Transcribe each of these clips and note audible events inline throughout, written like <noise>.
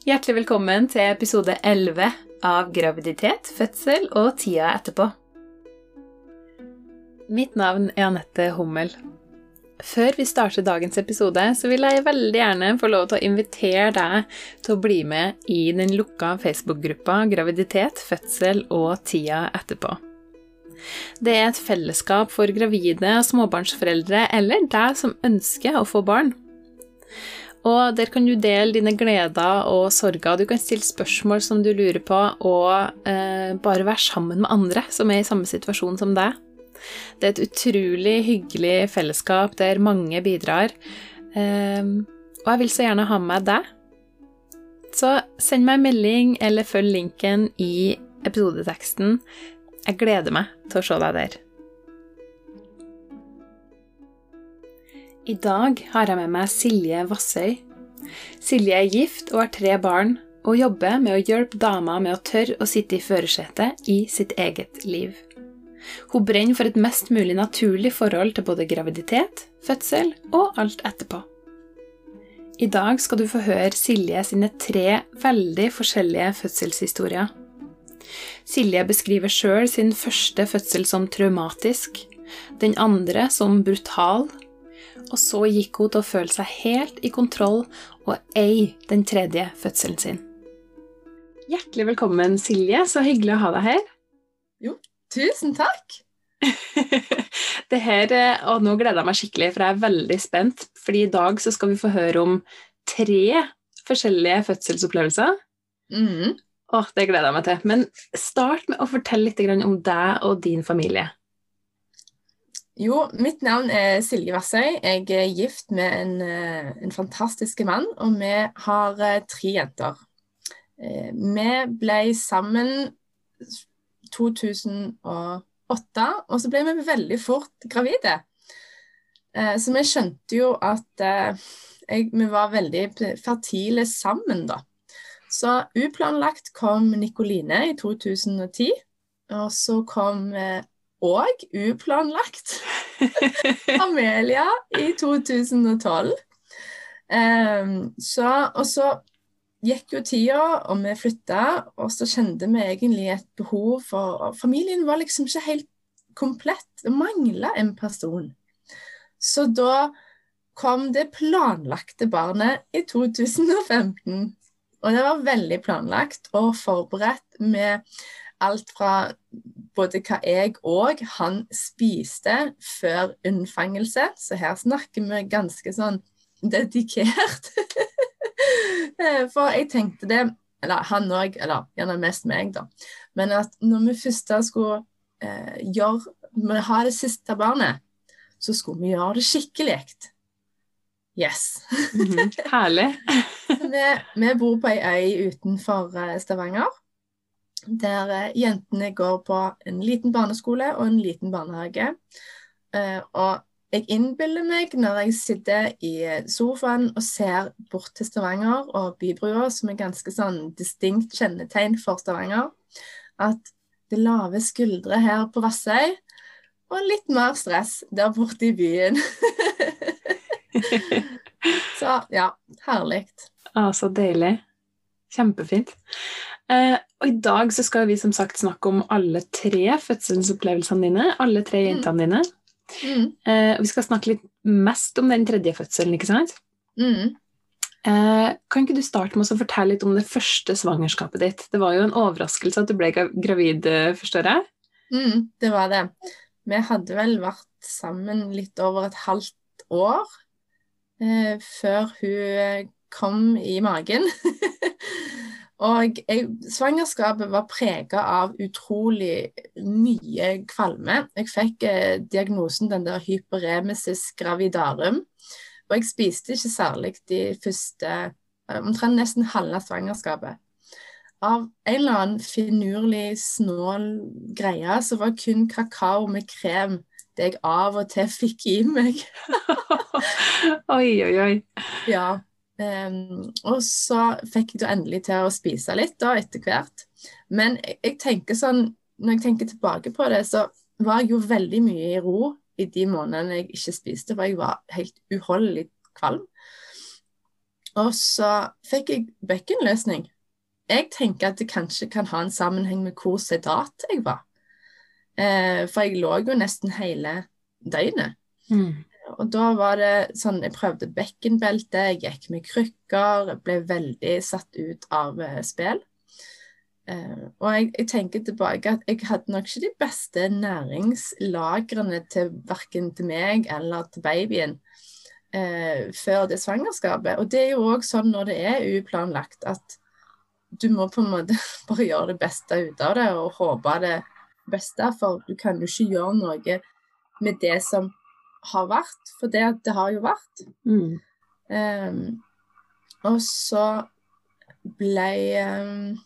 Hjertelig velkommen til episode 11 av Graviditet, fødsel og tida etterpå. Mitt navn er Anette Hummel. Før vi starter dagens episode, så vil jeg veldig gjerne få lov til å invitere deg til å bli med i den lukka Facebook-gruppa Graviditet, fødsel og tida etterpå. Det er et fellesskap for gravide og småbarnsforeldre eller deg som ønsker å få barn. Og der kan du dele dine gleder og sorger. Du kan stille spørsmål som du lurer på, og eh, bare være sammen med andre som er i samme situasjon som deg. Det er et utrolig hyggelig fellesskap der mange bidrar. Eh, og jeg vil så gjerne ha med deg. Så send meg en melding eller følg linken i episodeteksten. Jeg gleder meg til å se deg der. I dag har jeg med meg Silje Vassøy. Silje er gift og har tre barn, og jobber med å hjelpe damer med å tørre å sitte i førersetet i sitt eget liv. Hun brenner for et mest mulig naturlig forhold til både graviditet, fødsel og alt etterpå. I dag skal du få høre Silje sine tre veldig forskjellige fødselshistorier. Silje beskriver sjøl sin første fødsel som traumatisk, den andre som brutal og så gikk hun til å føle seg helt i kontroll og ei den tredje fødselen sin. Hjertelig velkommen, Silje. Så hyggelig å ha deg her. Jo, tusen takk. <laughs> det her, eh, og nå gleder jeg meg skikkelig, for jeg er veldig spent. fordi i dag så skal vi få høre om tre forskjellige fødselsopplevelser. Mm. Åh, det gleder jeg meg til. Men start med å fortelle litt om deg og din familie. Jo, mitt navn er Silje Vassøy. Jeg er gift med en, eh, en fantastisk mann, og vi har eh, tre jenter. Eh, vi ble sammen 2008, og så ble vi veldig fort gravide. Så vi skjønte jo at jeg, vi var veldig fertile sammen, da. Så uplanlagt kom Nikoline i 2010, og så kom og uplanlagt. <laughs> Amelia i 2012. Um, ehm, så, og så gikk jo tida, og vi flytta, og så kjente vi egentlig et behov for Familien var liksom ikke helt komplett. Det mangla en person. Så da kom det planlagte barnet i 2015. Og det var veldig planlagt og forberedt med alt fra både hva jeg og han spiste før unnfangelse. Så her snakker vi ganske sånn dedikert. <laughs> Eh, for jeg tenkte det Eller han òg, eller gjerne mest meg, da. Men at når vi først skulle eh, gjøre ha det siste barnet, så skulle vi gjøre det skikkelig. Yes. Mm -hmm. Herlig. <laughs> vi, vi, bor på ei øy utenfor eh, Stavanger der eh, jentene går på en liten barneskole og en liten barnehage. Eh, og jeg innbiller meg når jeg sitter i sofaen og ser bort til Stavanger og bybrua, som er ganske sånn distinkt kjennetegn for Stavanger, at det er lave skuldre her på Vassøy, og litt mer stress der borte i byen. <laughs> så ja, herlig. Å, så deilig. Kjempefint. Eh, og i dag så skal vi som sagt snakke om alle tre fødselsopplevelsene dine. Alle tre mm. jentene dine. Mm. Eh, vi skal snakke litt mest om den tredje fødselen, ikke sant? Mm. Eh, kan ikke du starte med å fortelle litt om det første svangerskapet ditt? Det var jo en overraskelse at du ble gravid, eh, forstår jeg? Mm, det var det. Vi hadde vel vært sammen litt over et halvt år eh, før hun kom i magen. <laughs> Og jeg, svangerskapet var prega av utrolig mye kvalme. Jeg fikk eh, diagnosen den der hyperemesis gravidarum. Og jeg spiste ikke særlig de første eh, omtrent nesten halve svangerskapet. Av en eller annen finurlig, snål greie så var kun kakao med krem det jeg av og til fikk i meg. <laughs> oi, oi, oi. Ja. Um, og så fikk jeg da endelig til å spise litt da, etter hvert. Men jeg, jeg, tenker sånn, når jeg tenker tilbake på det, så var jeg jo veldig mye i ro i de månedene jeg ikke spiste, for jeg var helt uholdelig kvalm. Og så fikk jeg bekkenløsning. Jeg tenker at det kanskje kan ha en sammenheng med hvor sedat jeg var. Uh, for jeg lå jo nesten hele døgnet. Mm. Og da var det sånn Jeg prøvde bekkenbelte, jeg gikk med krykker, ble veldig satt ut av eh, spill. Uh, og jeg, jeg, tenker tilbake at jeg hadde nok ikke de beste næringslagrene til verken til meg eller til babyen uh, før det svangerskapet. Og det er jo òg sånn når det er uplanlagt, at du må på en måte <laughs> bare gjøre det beste ut av det og håpe det beste, for du kan jo ikke gjøre noe med det som har vært, for det, det har jo vært. Mm. Um, og så ble um,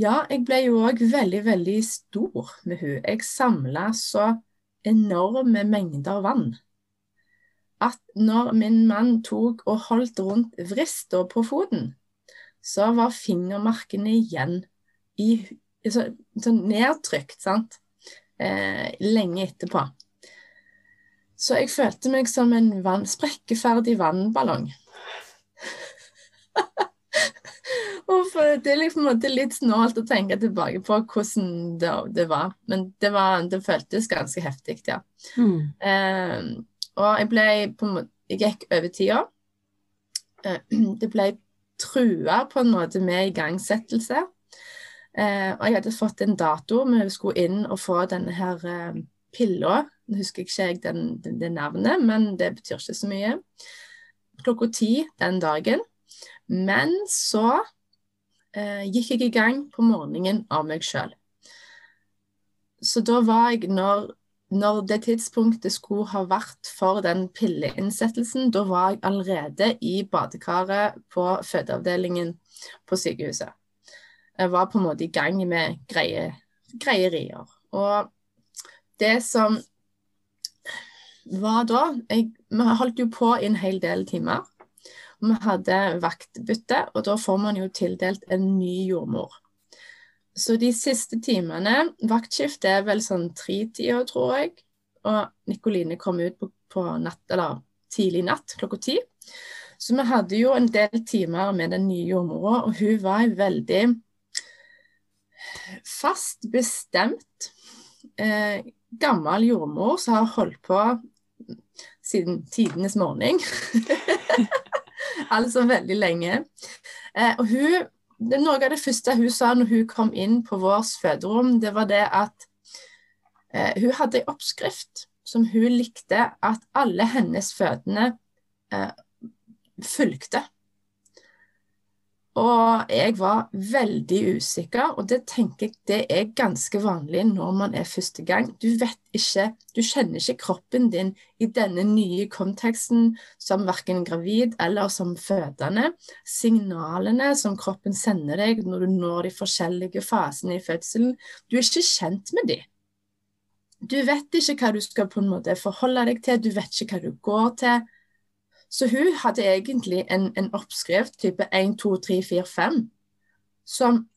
Ja, jeg ble jo òg veldig, veldig stor med hun. Jeg samla så enorme mengder vann at når min mann tok og holdt rundt vrista på foten, så var fingermarkene igjen i, så, så nedtrykt, sant, eh, lenge etterpå. Så jeg følte meg som en vann, sprekkeferdig vannballong. <laughs> det er liksom litt snålt å tenke tilbake på hvordan det, det var, men det, var, det, føltes ganske heftig, ja. Mm. Uh, og jeg ble på en måte Jeg gikk over tida. Uh, det ble trua på en måte med igangsettelse. Uh, og jeg hadde fått en dato, vi skulle inn og få denne her pilla. Nå husker ikke jeg den, den, det navnet, men det betyr ikke så mye. Klokka ti den dagen. Men så eh, gikk jeg i gang på morgenen av meg sjøl. Så da var jeg, når, når det tidspunktet skulle ha vært for den pilleinnsettelsen, da var jeg allerede i badekaret på fødeavdelingen på sykehuset. Jeg var på en måte i gang med greie, greierier. Og det som var da jeg, Vi holdt jo på i en hel del timer. Og vi hadde vaktbytte, og da får man jo tildelt en ny jordmor. Så de siste timene Vaktskift er vel sånn tretida, tror jeg. Og Nikoline kom ut på, på natt, eller tidlig natt, klokka ti. Så vi hadde jo en del timer med den nye jordmora, og hun var veldig fast bestemt eh, gammel jordmor som har holdt på siden tidenes morgen. <laughs> altså veldig lenge. Eh, og hun, det, Noe av det første hun sa når hun kom inn på vårt føderom, det var det at eh, hun hadde en oppskrift som hun likte at alle hennes fødende eh, fulgte. Og jeg var veldig usikker, og det tenker jeg det er ganske vanlig når man er første gang. Du vet ikke, du kjenner ikke kroppen din i denne nye konteksten som verken gravid eller som fødende. Signalene som kroppen sender deg når du når de forskjellige fasene i fødselen, du er ikke kjent med de. Du vet ikke hva du skal på en måte forholde deg til, du vet ikke hva du går til. Så hun hadde egentlig en, en oppskrift type 1, 2, 3, 4, 5, som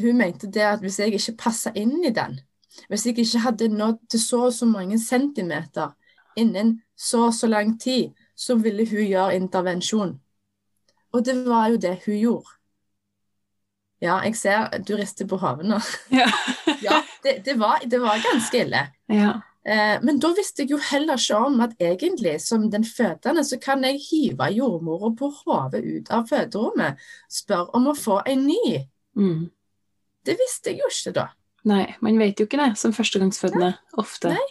hun mente det at hvis jeg ikke passa inn i den, hvis jeg ikke hadde nådd til så og så mange centimeter innen så og så lang tid, så ville hun gjøre intervensjon. Og det var jo det hun gjorde. Ja, jeg ser du rister på hodet nå. Ja. <laughs> ja det, det, var, det, var, ganske ille. Ja. Eh, men da visste jeg jo heller ikke om at egentlig, som den fødende, så kan jeg hive jordmora på hodet ut av føderommet, spørre om å få en ny. Mm. Det visste jeg jo ikke da. Nei, man vet jo ikke det som førstegangsfødende ofte. Nei.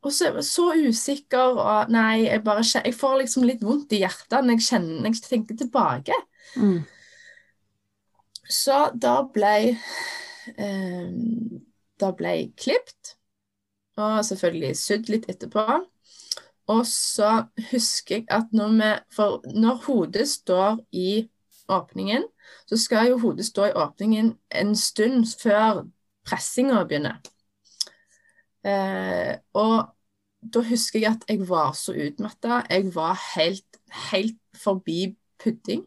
Og så, så usikker, og nei, jeg bare Jeg får liksom litt vondt i hjertet når jeg kjenner når jeg tenker tilbake. Mm. Så da ble eh, Da ble jeg klipt. Og selvfølgelig sydd litt etterpå. Og så husker jeg at når vi For når hodet står i åpningen, så skal jo hodet stå i åpningen en stund før pressinga begynner. Eh, og da husker jeg at jeg var så utmatta. Jeg var helt, helt forbi pudding.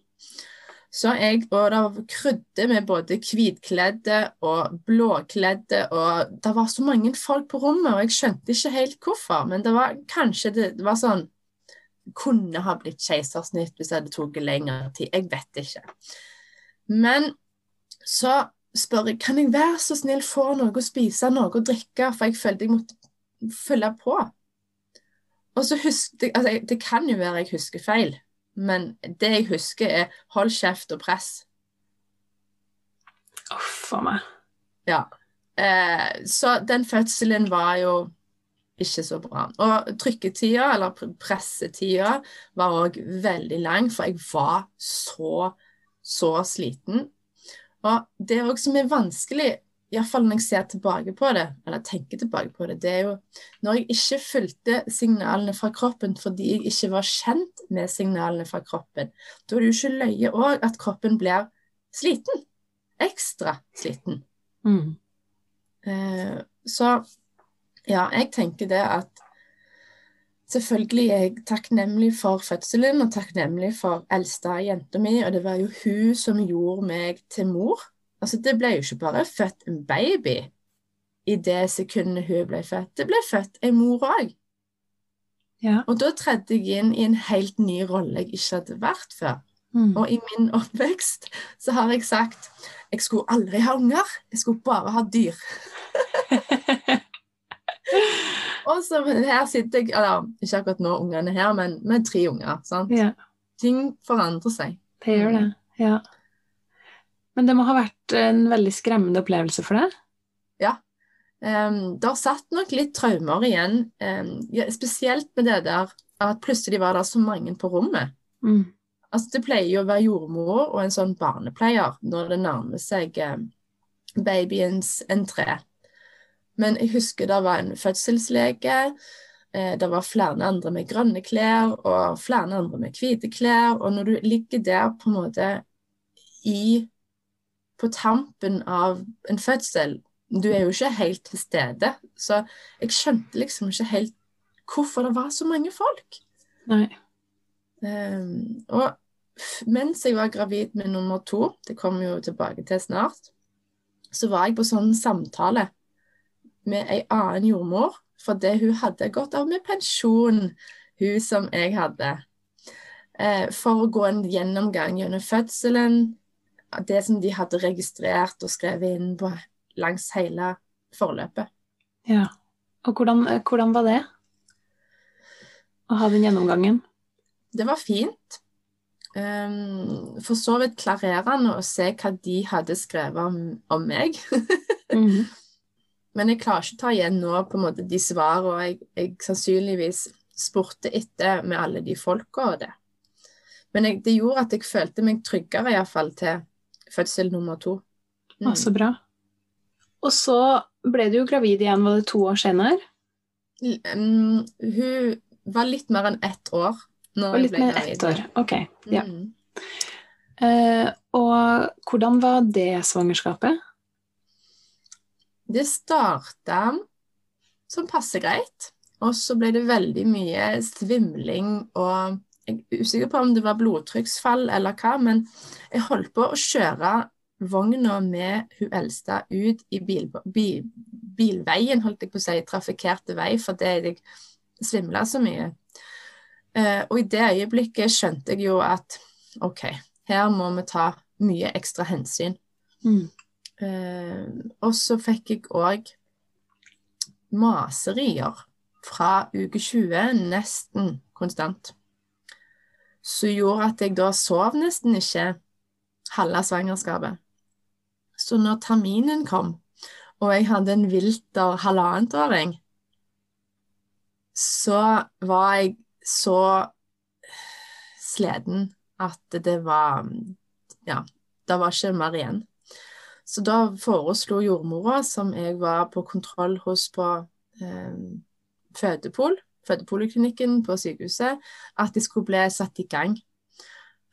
Så jeg, og det krydde med både hvitkledde og blåkledde, og det var så mange folk på rommet, og jeg skjønte ikke helt hvorfor. Men det var kanskje det, det var sånn kunne ha blitt keisersnitt hvis det hadde tatt lengre tid. Jeg vet ikke. Men så spør jeg kan jeg være så snill få noe å spise, noe å drikke, for jeg følte jeg måtte følge på. Og så husker jeg, altså Det kan jo være jeg husker feil, men det jeg husker, er hold kjeft og press. Uff a meg. Ja. Eh, så den fødselen var jo ikke så bra. Og trykketida, eller pressetida, var òg veldig lang, for jeg var så, så sliten. Og det òg som er vanskelig, iallfall når jeg ser tilbake på det, eller tenker tilbake på det, det er jo når jeg ikke fulgte signalene fra kroppen fordi jeg ikke var kjent med signalene fra kroppen. Da er det jo ikke løye òg at kroppen blir sliten. Ekstra sliten. Mm. Eh, så ja, jeg tenker det at Selvfølgelig er jeg takknemlig for fødselen og takknemlig for eldste jenta mi, og det var jo hun som gjorde meg til mor. Altså, Det ble jo ikke bare født en baby i det sekundet hun ble født. Det ble født en mor òg. Ja. Og da tredde jeg inn i en helt ny rolle jeg ikke hadde vært før. Mm. Og i min oppvekst så har jeg sagt jeg skulle aldri ha unger, jeg skulle bare ha dyr. <laughs> Og så her sitter jeg, eller ikke akkurat nå ungene her, men med tre unger. sant? ja, Ting forandrer seg. det gjør det. Ja. Men det må ha vært en veldig skremmende opplevelse for deg? Um, det har satt nok litt traumer igjen, um, ja, spesielt med det der at plutselig var det så mange på rommet. Mm. Altså, det pleier jo å være jordmor og en sånn barnepleier når det nærmer seg um, babyens entré. Men jeg husker det var en fødselslege, eh, det var flere andre med grønne klær og flere andre med hvite klær. Og når du ligger der på en måte i På tampen av en fødsel, du er jo ikke helt til stede. Så jeg skjønte liksom ikke helt hvorfor det var så mange folk. Nei. Um, og mens jeg var gravid med nummer to, det kommer jo tilbake til snart, så var jeg på sånn samtale med ei annen jordmor, fordi hun hadde gått av med pensjon, hun som jeg hadde, eh, for å gå en gjennomgang gjennom fødselen, det som de hadde registrert og skrevet inn på langs hele forløpet. Ja. Og hvordan, hvordan var det? Å ha den gjennomgangen? Det var fint. Um, for så vidt klarerende å se hva de hadde skrevet om, om meg. <laughs> Mhm. Men jeg klarer ikke å ta igjen nå på en måte de svarene jeg, jeg sannsynligvis spurte etter med alle de folka og det. Men jeg, det gjorde at jeg følte meg tryggere iallfall til fødsel nummer to. Mm. Ah, så bra. Og så ble du jo gravid igjen, var det to år senere? L- um, hun var litt mer enn ett år når hun ble gravid. litt mer enn ett år. Ok. Ja. Mm. Uh, og hvordan var det svangerskapet? Det starta som passe greit, og så ble det veldig mye svimling og Jeg er usikker på om det var blodtrykksfall eller hva, men jeg holdt på å kjøre vogna med hun eldste ut i bil, bil, bilveien, holdt jeg på å si, trafikkerte vei, fordi jeg svimla så mye. Eh, og i det øyeblikket skjønte jeg jo at OK, her må vi ta mye ekstra hensyn. Mm. Eh, og så fikk jeg òg maserier fra uke 20 nesten konstant. Som gjorde at jeg da sov nesten ikke halve svangerskapet. Så når terminen kom, og jeg hadde en vilter halvannetåring, så var jeg så sliten at det var Ja, det var ikke mer igjen. Så da foreslo jordmora, som jeg var på kontroll hos på eh, fødepol, fødepoliklinikken på sykehuset, at de skulle bli satt i gang.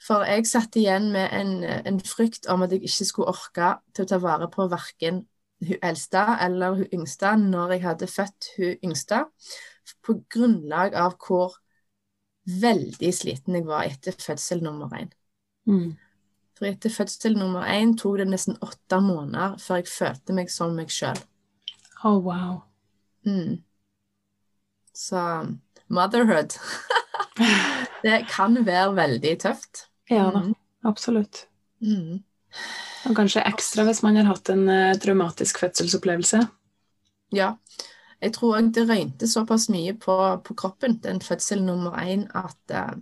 For jeg satt igjen med en, en frykt om at jeg ikke skulle orke til å ta vare på verken hun eldste eller hun yngste når jeg hadde født hun yngste, på grunnlag av hvor veldig sliten jeg var etter fødsel nummer én. Mm. For etter fødsel nummer én tok det nesten åtte måneder før jeg følte meg som meg sjøl. Oh, wow. Mm. Så motherhood. <laughs> det kan være veldig tøft. Ja da, Mm. absolutt. Mm. Og kanskje ekstra hvis man har hatt en eh, traumatisk fødselsopplevelse. Ja. Jeg tror òg det røynte såpass mye på, på kroppen, den fødsel nummer én, at, eh,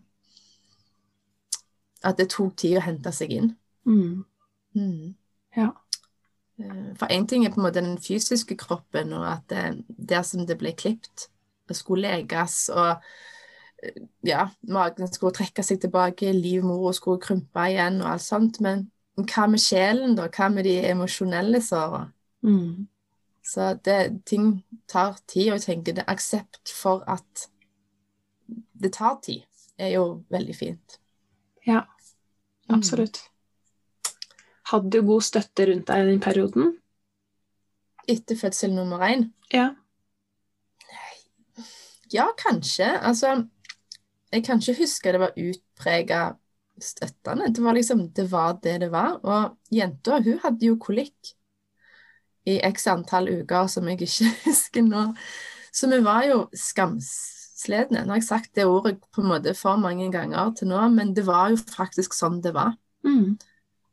at det tok tid å hente seg inn. Mm. Mm. Ja. Eh, For én ting er på en måte den fysiske kroppen, og at det, der som det ble klipt, det skulle leges, og ja, magen skulle trekke seg tilbake, livmora skulle krympe igjen, og alt sånt. Men hva med sjelen, da? Hva med de emosjonelle sårene? Mm. Så det, ting tar tid, og jeg tenker det aksept for at det tar tid, er jo veldig fint. Ja, absolutt. Hadde du god støtte rundt deg i den perioden? Etter fødsel nummer én? Ja. Ja, kanskje. Altså, jeg kan ikke huske det var utprega støttende. Det var liksom, det var det det var. Og jenta, hun hadde jo kolikk i x antall uker som jeg ikke <laughs> husker nå. Så vi var jo skamsledne. Nå har jeg sagt det ordet på en måte for mange ganger til nå, men det var jo faktisk sånn det var. Mm.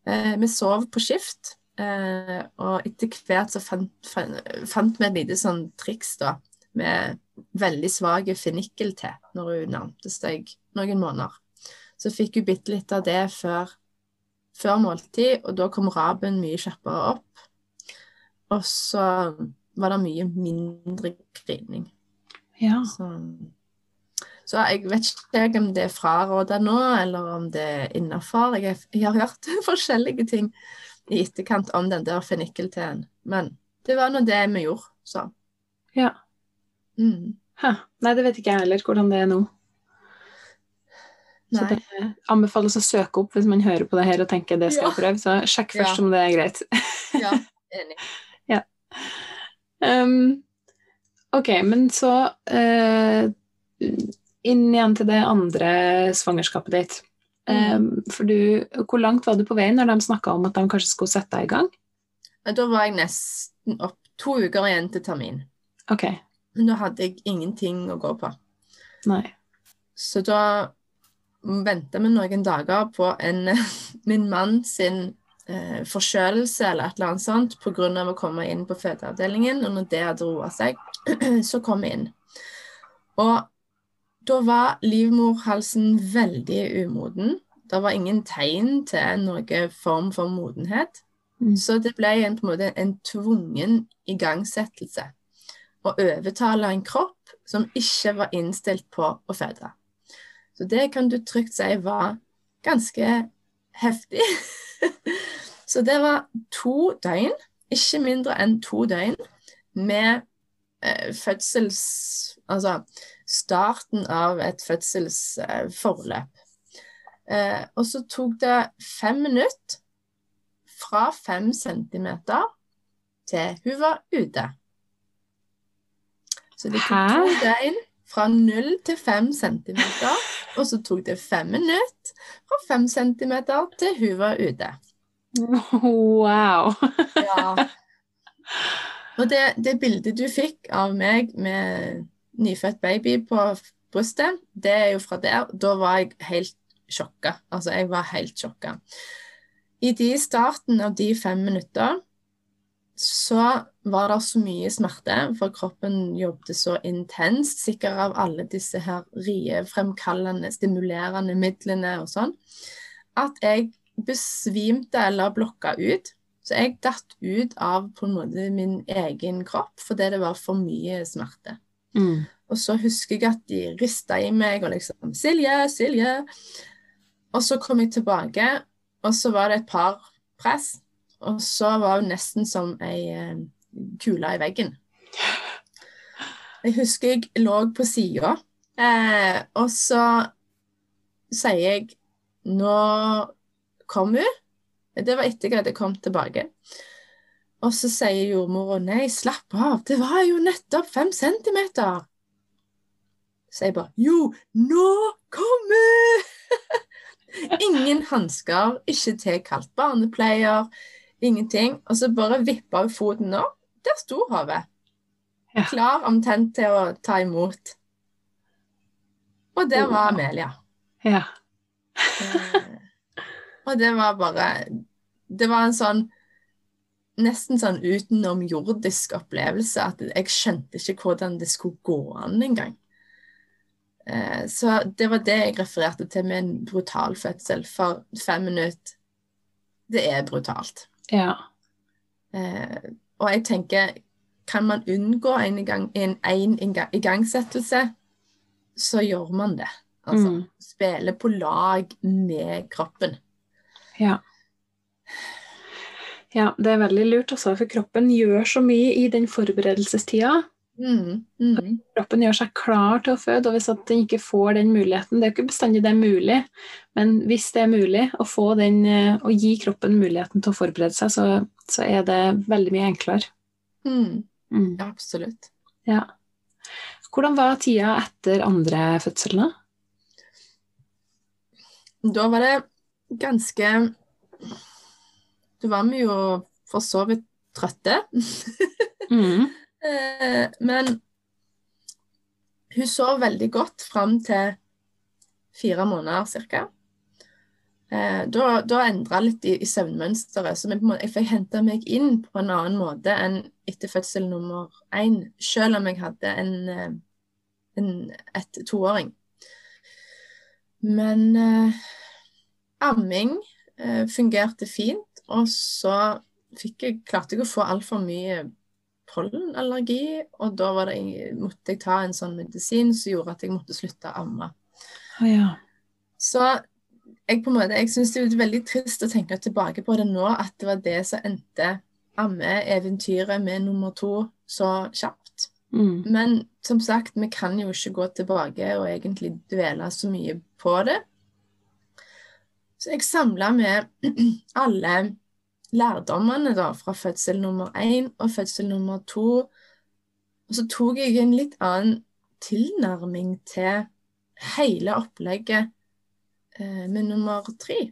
Eh, vi sov på skift, eh, og etter hvert så fant, fant, fant vi et lite sånn triks da, med veldig svak fenikkel til når hun nærmte seg noen måneder. Så fikk hun bitte litt av det før, før måltid, og da kom raben mye kjappere opp. Og så var det mye mindre grining. Ja. Så, så jeg vet ikke om det er fraråda nå, eller om det er innafor. Jeg, jeg har hørt <laughs> forskjellige ting i etterkant om den der fennikelteen, Men det var nå det vi gjorde, så. Ja. Mm. Nei, det vet ikke jeg heller hvordan det er nå. Så Nei. det anbefales å søke opp hvis man hører på det her og tenker det skal Ja. jeg prøve. Så sjekk først Ja. om det er greit. <laughs> Ja, enig. <laughs> Um, ok, men så uh, inn igjen til det andre svangerskapet ditt. Um, for du, hvor langt var du på vei når de snakka om at de kanskje skulle sette deg i gang? Da var jeg nesten opp to uker igjen til termin. Ok, Men da hadde jeg ingenting å gå på. nei. Så da venta vi noen dager på en, <laughs> min mann sin eh, forkjølelse eller et eller annet sånt pga. å komme inn på fødeavdelingen. Og når det hadde roa seg, <clears throat> så kom vi inn. Og da var livmorhalsen veldig umoden. Det var ingen tegn til noen form for modenhet. Mm. Så det ble en, på en måte en tvungen igangsettelse. Å overtale en kropp som ikke var innstilt på å føde. Så det kan du trygt si var ganske heftig. <laughs> Så det var to døgn, ikke mindre enn to døgn, med eh, fødsels... Altså starten av et fødselsforløp. Eh, og så tok det fem minutter fra fem centimeter til hun var ute. Så det tok to døgn fra null til fem centimeter, og så tok det fem minutter fra fem centimeter til hun var ute. Wow. Ja. <laughs> Og det, det bildet du fikk av meg med nyfødt baby på brystet, det er jo fra der. Da var jeg helt sjokka. Altså, jeg var helt sjokka. I de starten av de fem minutter så var det så mye smerte, for kroppen jobbet så intenst, sikkert av alle disse her riefremkallende, stimulerende midlene og sånn, at jeg besvimte eller blokka ut. Så jeg datt ut av på en måte min egen kropp fordi det var for mye smerte. Mm. Og så husker jeg at de rista i meg og liksom 'Silje, Silje'. Og så kom jeg tilbake, og så var det et par press. Og så var hun nesten som ei kule i veggen. Jeg husker jeg lå på sida, eh, og så sier jeg 'Nå kom hun'. Det var etter jeg hadde kommet tilbake. Og så sier jordmora 'Nei, slapp av, det var jo nettopp fem centimeter'. Så jeg bare Jo, nå kommer <laughs> Ingen hansker, ikke tilkalt barnepleier, ingenting. Og så bare vippa hun foten opp. Der sto hodet. Ja. Klar omtrent til å ta imot. Og det var Amelia. Ja. Eh, og det var bare Det var en sånn nesten sånn utenomjordisk opplevelse at jeg skjønte ikke hvordan det skulle gå an engang. Eh, så det var det jeg refererte til med en brutal fødsel. For fem minutter, det er brutalt. Ja. Eh, og jeg tenker, kan man unngå en, gang, en, en igangsettelse, så gjør man det. Altså Mm. spille på lag med kroppen. Ja. Ja, det er veldig lurt, også, for kroppen gjør så mye i den forberedelsestida. Mm, mm, Kroppen gjør seg klar til å føde, og hvis at den ikke får den muligheten Det er jo ikke bestandig det er mulig, men hvis det er mulig å, få den, eh, å gi kroppen muligheten til å forberede seg, så, så er det veldig mye enklere. mm, Mm. absolutt. Ja. Hvordan var tida etter andre fødsel, da? Da var det ganske Da var vi jo for så vidt trøtte. <laughs> Mm. Eh, Men hun sov veldig godt fram til fire måneder ca. Da, da endra litt i, i søvnmønsteret. Så måte, jeg fikk henta meg inn på en annen måte enn etter fødsel nummer én. Selv om jeg hadde en, eh, en et toåring. Men eh, amming eh, fungerte fint. Og så jeg, klarte jeg å få altfor mye pollenallergi, og da var det, måtte jeg ta en sånn medisin som gjorde at jeg måtte slutte å amme. Oh, ja. Så jeg på en måte, jeg syns det er veldig trist å tenke tilbake på det nå, at det var det som endte ammeeventyret med nummer to så kjapt. Mm. Men som sagt, vi kan jo ikke gå tilbake og egentlig dvele så mye på det. Så jeg samla med <clears throat> alle lærdommene da, fra fødsel nummer én og fødsel nummer to. Og så tok jeg en litt annen tilnærming til hele opplegget eh, med nummer tre.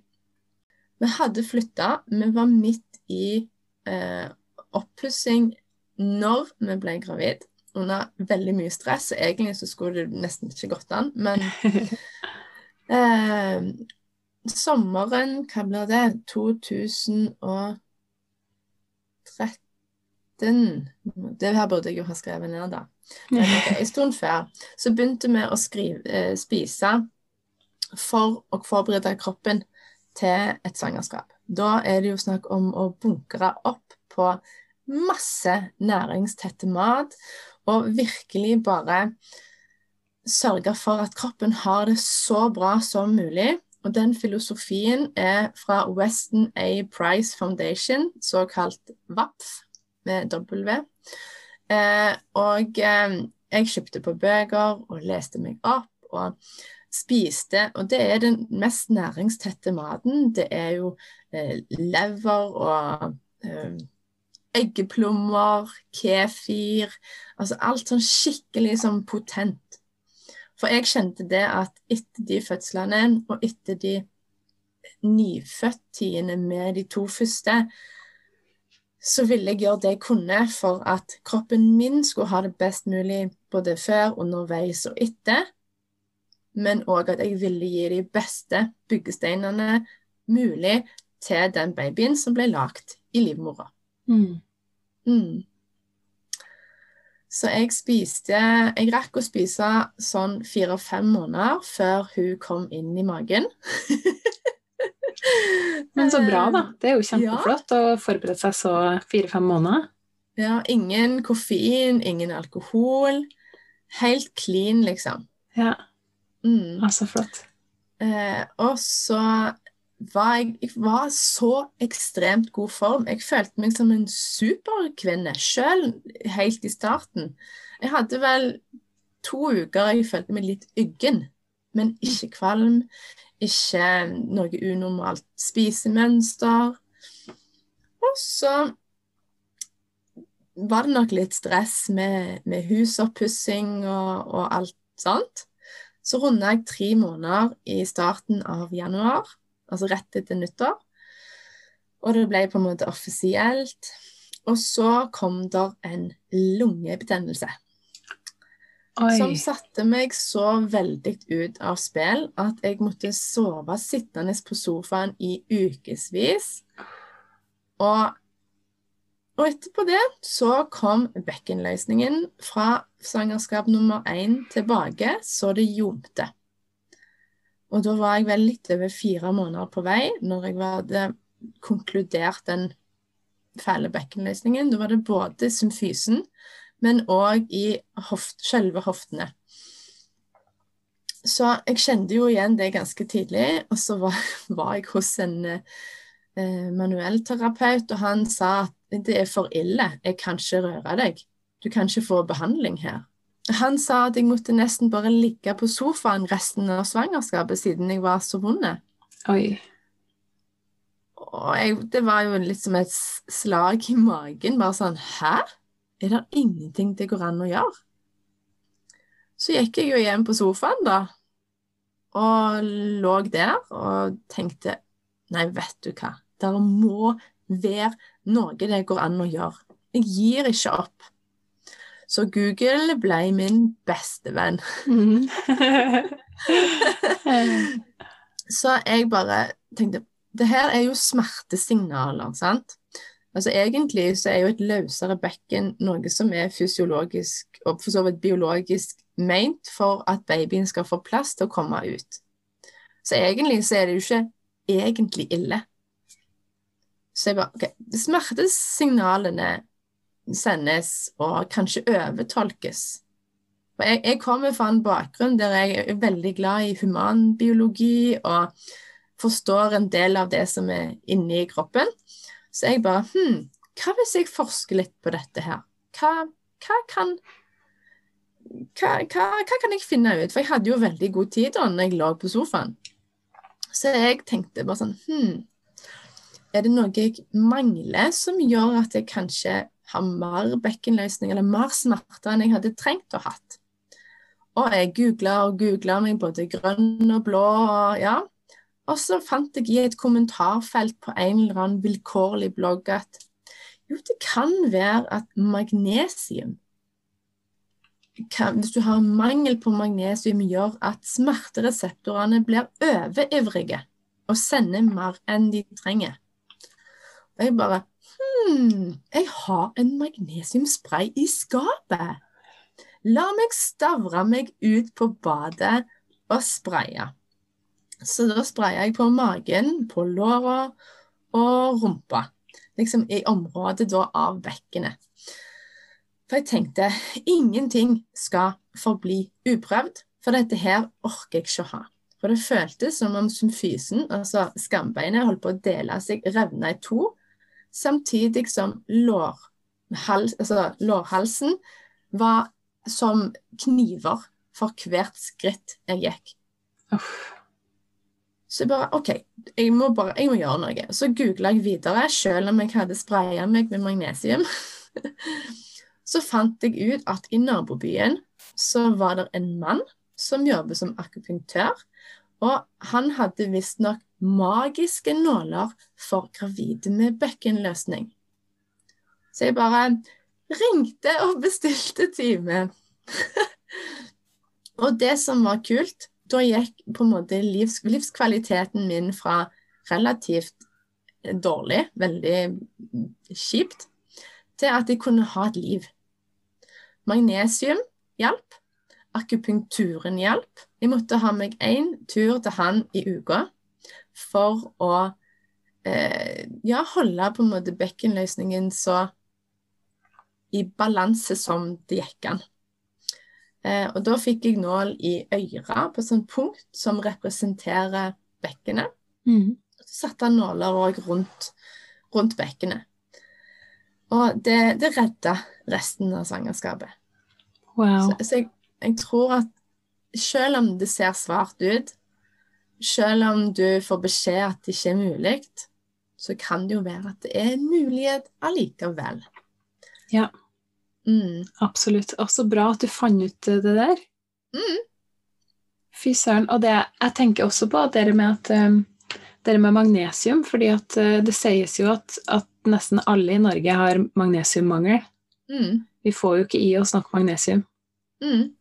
Vi hadde flytta, vi var midt i eh, oppussing når vi ble gravid. Under veldig mye stress. Egentlig så skulle det nesten ikke gått an, men <laughs> eh, sommeren, hva blir det, 2013 Det her burde jeg jo ha skrevet ned, da. Men <laughs> ok, En stund før så begynte vi å skrive, eh, spise for å forberede kroppen til et svangerskap. Da er det jo snakk om å bunkre opp på masse næringstette mat, og virkelig bare sørge for at kroppen har det så bra som mulig. Og den filosofien er fra Weston A. Price Foundation, såkalt WAPF med W. Eh, og eh, jeg kjøpte på bøker og leste meg opp og spiste. Og det er den mest næringstette maten. Det er jo eh, lever og eh, eggeplommer, kefir Altså alt sånn skikkelig sånn potent. For jeg kjente det at etter de fødslene og etter de nyfødtidene med de to første, så ville jeg gjøre det jeg kunne for at kroppen min skulle ha det best mulig både før, underveis og etter. Men òg at jeg ville gi de beste byggesteinene mulig til den babyen som ble lagd i livmora. Mm. Mm. Så jeg spiste Jeg rakk å spise sånn fire-fem måneder før hun kom inn i magen. <laughs> Men så bra, da. Eh, Det er jo kjempeflott å forberede seg så fire-fem måneder. Ja, ingen koffein, ingen alkohol. Helt clean, liksom. Ja, Mm. altså flott. Eh, og så var jeg, jeg var så ekstremt god form. Jeg følte meg som en superkvinne sjøl helt i starten. Jeg hadde vel to uker jeg følte meg litt yggen, men ikke kvalm. Ikke noe unormalt spisemønster. Og så var det nok litt stress med, med husoppussing og, og alt sånt. Så runda jeg tre måneder i starten av januar, altså rett etter nyttår. Og det ble på en måte offisielt. Og så kom der en lungebetennelse. Oi. som satte meg så veldig ut av spill at jeg måtte sove sittende på sofaen i ukevis. Og, og etterpå det så kom bekkenløsningen fra svangerskap nummer én tilbake, så det ljomte. Og da var jeg vel litt over fire måneder på vei når jeg hadde konkludert den fæle bekkenløsningen. Da var det både symfysen, men òg i hoft, selve hoftene. Så jeg kjente jo igjen det ganske tidlig, og så var, <laughs> var jeg hos en eh, manuellterapeut, og han sa at det er for ille, jeg kan ikke røre deg, du kan ikke få behandling her. Han sa at jeg måtte nesten bare ligge på sofaen resten av svangerskapet siden jeg var så vond. Oi. Og jeg, det var jo litt som et slag i magen. Bare sånn Hæ? Er det ingenting det går an å gjøre? Så gikk jeg jo hjem på sofaen, da. Og lå der og tenkte Nei, vet du hva. Det må være noe det går an å gjøre. Jeg gir ikke opp. Så Google ble min beste venn. Mhm. <laughs> Så jeg bare tenkte Det her er jo smertesignaler, sant? Altså Egentlig så er jo et løsere bekken noe som er fysiologisk og for så vidt biologisk meint for at babyen skal få plass til å komme ut. Så egentlig så er det jo ikke egentlig ille. Så jeg bare OK. Smertesignalene sendes og kanskje overtolkes. For jeg, jeg kommer fra en bakgrunn der jeg er veldig glad i humanbiologi og forstår en del av det som er inni kroppen. Så jeg bare Hm, hva hvis jeg forsker litt på dette her? Hva, hva kan hva, hva, hva kan jeg finne ut? For jeg hadde jo veldig god tid da når jeg lå på sofaen. Så jeg tenkte bare sånn Hm, er det noe jeg mangler som gjør at jeg kanskje har mer bekkenløsning eller mer smerter enn jeg hadde trengt å hatt? Og jeg googla og googla meg både grønn og blå, og ja. Og så fant jeg i et kommentarfelt på en eller annen vilkårlig blogg at jo, det kan være at magnesium kan, Hvis du har mangel på magnesium, gjør at smertereseptorene blir overivrige og sender mer enn de trenger. Jeg bare Hm, jeg har en magnesiumspray i skapet. La meg stavre meg ut på badet og spraye. Så da sprayer jeg på magen, på låra og rumpa. Liksom i området da av bekkenet. For jeg tenkte ingenting skal forbli uprøvd, for dette her orker jeg ikke å ha. For det føltes som om symfysen, altså skambeinet, holdt på å dele seg, revne i to, samtidig som lår, hals, altså, lårhalsen var som kniver for hvert skritt jeg gikk. Uff. Så jeg bare OK, jeg må, bare, jeg må gjøre noe. Så googla jeg videre, selv om jeg hadde spraya meg med magnesium. <laughs> så fant jeg ut at i nabobyen så var det en mann som jobber som akupunktør. Og han hadde visstnok magiske nåler for gravide med bekkenløsning. Så jeg bare ringte og bestilte time. <laughs> og det som var kult, da gikk på en måte livs, livskvaliteten min fra relativt dårlig, veldig kjipt, til at jeg kunne ha et liv. Magnesium hjalp. Akupunkturen hjalp. Jeg måtte ha meg én tur til han i uka for å eh, ja, holde på en måte bekkenløsningen så i balanse som det gikk an. Eh, og da fikk jeg nål i øra på et sånt punkt som representerer bekkenet. Mm. Så satte han nåler òg rundt, rundt bekkenet. Og det, det redda resten av svangerskapet. Wow. Så, så jeg, jeg tror at selv om det ser svart ut, selv om du får beskjed at det ikke er mulig, så kan det jo være at det er en mulighet allikevel. Ja. Mm. Absolutt. Og så bra at du fant ut det der. Mm. Fy søren. Og det, jeg tenker også på det med at um, det med magnesium, fordi at uh, det sies jo at, at nesten alle i Norge har magnesiummangel. Mm. Vi får jo ikke i oss nok magnesium. Mm.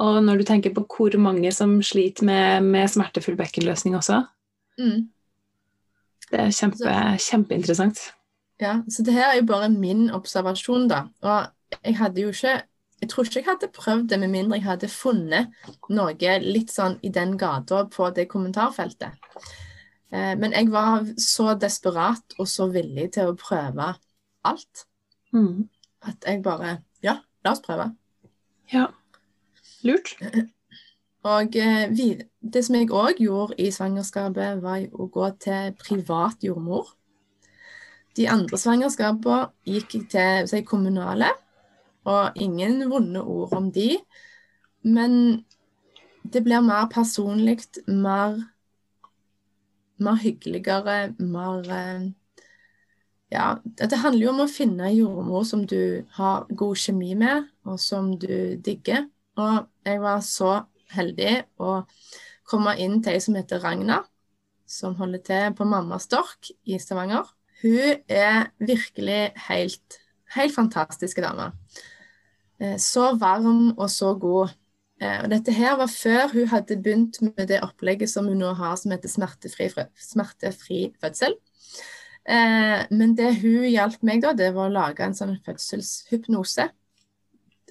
Og når du tenker på hvor mange som sliter med, med smertefull bekkenløsning også. Mm. Det er kjempe, kjempeinteressant. Ja, så det her er jo bare min observasjon, da. Og jeg hadde jo ikke Jeg tror ikke jeg hadde prøvd det med mindre jeg hadde funnet noe litt sånn i den gata på det kommentarfeltet. Eh, men jeg var så desperat og så villig til å prøve alt Mm. at jeg bare Ja, la oss prøve. Ja. Lurt. Og eh, det som jeg òg gjorde i svangerskapet, var å gå til privat jordmor. De andre svangerskapene gikk jeg til si, kommunale, og ingen vonde ord om de. Men det blir mer personlig, mer, mer hyggeligere, mer eh, Ja, det handler jo om å finne en jordmor som du har god kjemi med, og som du digger. Og jeg var så heldig å komme inn til ei som heter Ragna, som holder til på Mamma Stork i Stavanger. Hun er virkelig helt, helt fantastisk dame. Eh, Så varm og så god. Eh, Og dette her var før hun hadde begynt med det opplegget som hun nå har, som heter smertefri, smertefri fødsel. Eh, Men det hun hjalp meg da, det var å lage en sånn fødselshypnose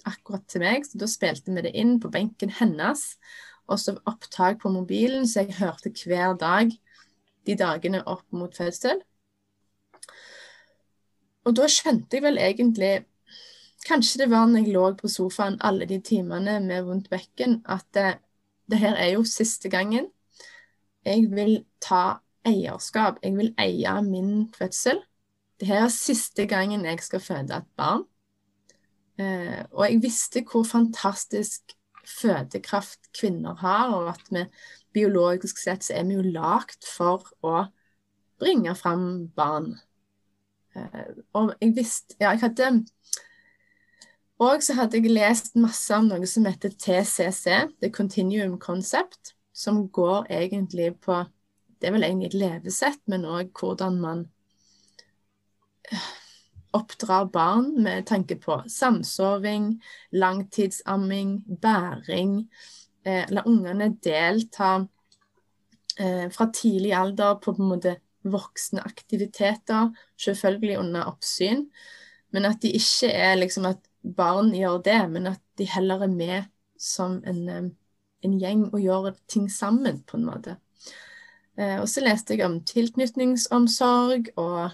akkurat til meg. Så da spilte vi det inn på benken hennes, og så opptak på mobilen, så jeg hørte hver dag de dagene opp mot fødsel. Og da skjønte jeg vel egentlig Kanskje det var når jeg lå på sofaen alle de timene med vondt bekken, at det, det her er jo siste gangen. Jeg vil ta eierskap. Jeg vil eie min fødsel. Det her er siste gangen jeg skal føde et barn. Eh, og jeg visste hvor fantastisk fødekraft kvinner har, og at vi biologisk sett så er vi jo lagd for å bringe fram barn. Eh, og jeg visste Ja, jeg hadde Og så hadde jeg lest masse om noe som heter TCC, The Continuum Concept, som går egentlig på Det er vel egentlig et levesett, men òg hvordan man oppdrar barn med tanke på samsoving, langtidsamming, bæring. Eh, la ungene delta eh, fra tidlig alder på, på en måte voksne aktiviteter, selvfølgelig under oppsyn. Men at de ikke er liksom at barn gjør det, men at de heller er med som en, eh, en gjeng og gjør ting sammen, på en måte. Eh, og så leste jeg om tilknytningsomsorg og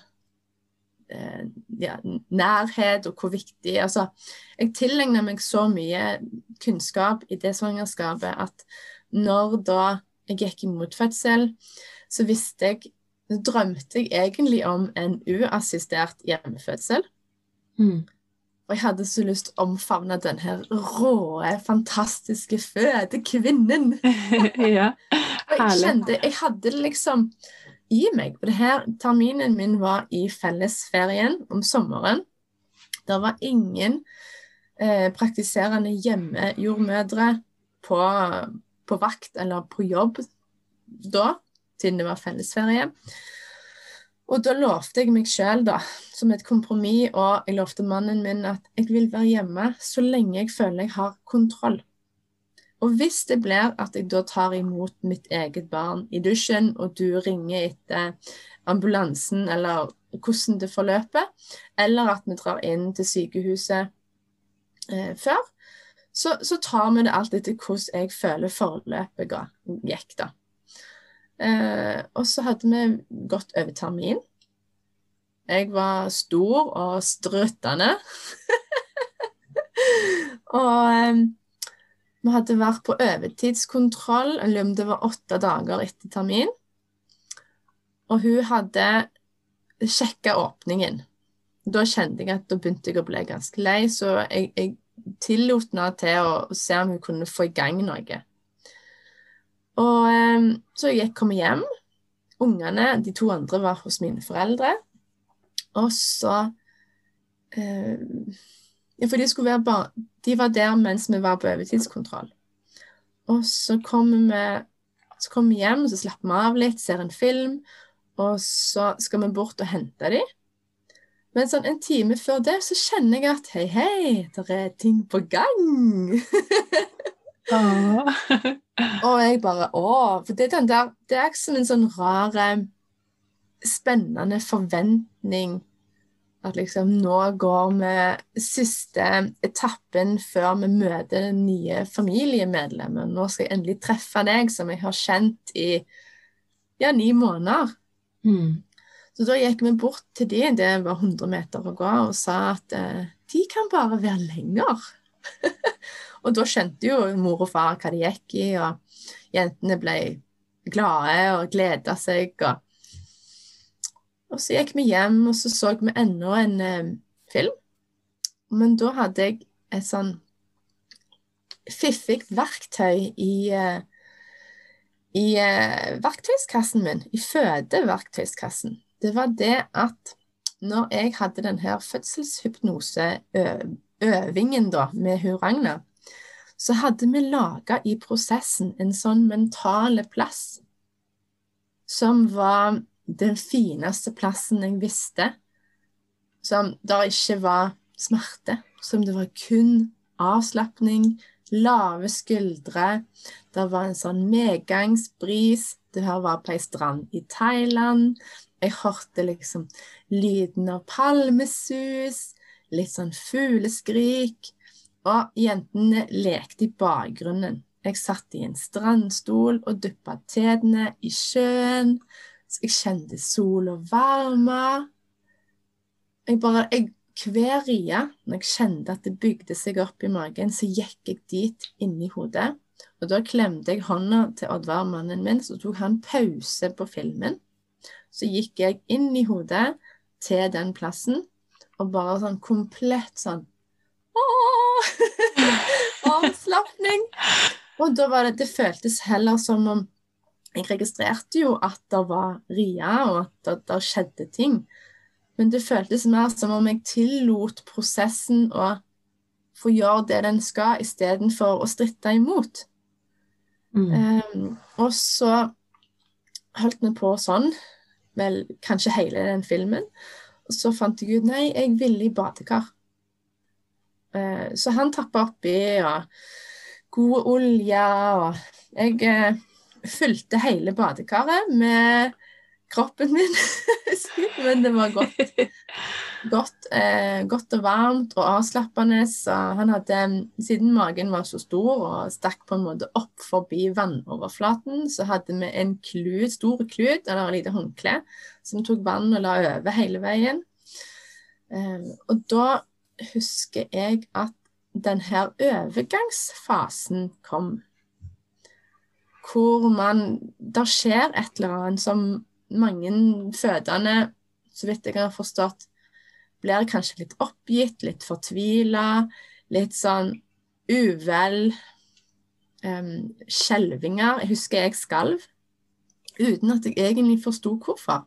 ja, nærhet og hvor viktig Altså, jeg tilegna meg så mye kunnskap i det svangerskapet at når da jeg gikk imot fødsel, så visste jeg så drømte jeg egentlig om en uassistert hjemmefødsel. Mm. Og jeg hadde så lyst til å omfavne den her råe, fantastiske fødekvinnen. <laughs> ja. Og jeg kjente Jeg hadde liksom i meg. For det her terminen min var i fellesferien om sommeren. Det var ingen eh, praktiserende hjemmejordmødre på, på vakt eller på jobb da, siden det var fellesferie. Og da lovte jeg meg sjøl, da, som et kompromiss, og jeg lovte mannen min at jeg vil være hjemme så lenge jeg føler jeg har kontroll. Og hvis det blir at jeg da tar imot mitt eget barn i dusjen, og du ringer etter ambulansen, eller hvordan det forløper, eller at vi drar inn til sykehuset eh, før, så, så tar vi det alt etter hvordan jeg føler forløpet gikk, da. Eh, og så hadde vi gått over termin. Jeg var stor og struttende. <laughs> og eh, vi hadde vært på overtidskontroll, eller om det var åtte dager etter termin. Og hun hadde sjekka åpningen. Da kjente jeg at da begynte jeg å bli ganske lei, så jeg, jeg tillot henne til å, å se om hun kunne få i gang noe. Og eh, så jeg kom hjem. Ungene, de to andre, var hos mine foreldre. Og så eh, Ja, for de skulle være bar De var der mens vi var på overtidskontroll. Og så kommer vi så kommer vi hjem, og så slapper vi av litt, ser en film, og så skal vi bort og hente dem. Men sånn en time før det så kjenner jeg at hei, hei, det er ting på gang. og jeg bare Å! For det er den der Det er som en sånn rar, spennende forventning at liksom nå går vi siste etappen før vi møter nye familiemedlemmer. Nå skal jeg endelig treffe deg, som jeg har kjent i ja, ni måneder. Mm. Så da gikk vi bort til de, det var 100 meter å gå, og sa at eh, de kan bare være lenger. <laughs> og da skjønte jo mor og far hva de gikk i, og jentene ble glade og gleda seg. og og så gikk vi hjem, og så så vi enda en eh, film. Men da hadde jeg et sånn fiffig verktøy i, eh, i eh, verktøyskassen min, i fødeverktøyskassen. Det var det at når jeg hadde den her fødselshypnoseøvingen med hun Ragna, så hadde vi laga i prosessen en sånn mentale plass som var den fineste plassen jeg visste. Som der ikke var smerte. Som det var kun avslapning, lave skuldre. Det var en sånn medgangsbris. Det her var på ei strand i Thailand. Jeg hørte liksom lyden av palmesus, litt sånn fugleskrik. Og jentene lekte i bakgrunnen. Jeg satt i en strandstol og duppa tærne i sjøen. Jeg kjente sol og varme. Jeg bare, jeg, hver rie, når jeg kjente at det bygde seg opp i magen, så gikk jeg dit inni hodet. Og da klemte jeg hånda til Oddvar, mannen min, så tok han pause på filmen. Så gikk jeg inn i hodet til den plassen, og bare sånn komplett sånn <laughs> Avslapning. Og da var det Det føltes heller som om jeg registrerte jo at det var ria, og at det, det, skjedde ting. Men det føltes mer som om jeg tillot prosessen å få gjøre det den skal, istedenfor å stritte imot. Mm. Um, og så holdt vi på sånn, vel kanskje hele den filmen. Og så fant jeg ut nei, jeg ville i badekar. Uh, så han tappa oppi, og god olje, og jeg uh, fylte hele badekaret med kroppen min. <laughs> Men det var godt. Godt, eh, godt, og varmt og avslappende. Han hadde, siden magen var så stor og stakk på en måte opp forbi vannoverflaten, så hadde vi en klut, stor klut, eller et lite håndkle, som tok vann og la over hele veien. Eh, og da husker jeg at denne overgangsfasen kom hvor man Det skjer et eller annet som mange fødende, så vidt jeg har forstått, blir kanskje litt oppgitt, litt fortvila, litt sånn uvel. Um, skjelvinger. Jeg husker jeg skalv uten at jeg egentlig forsto hvorfor.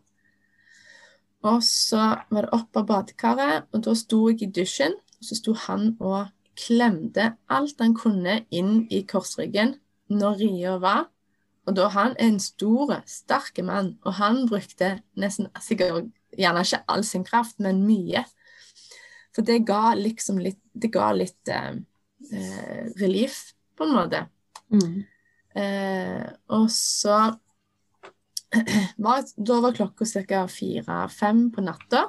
Og så var det opp av badekaret, og da sto jeg i dusjen. Og så sto han og klemte alt han kunne inn i korsryggen når ria var. Og da han er en stor, sterk mann, og han brukte nesten sikkert gjerne ikke all sin kraft, men mye. For det ga liksom litt Det ga litt eh, eh relief, på en måte. Mm. Eh, og så <clears throat> var, Da var klokka ca. fire-fem på natta.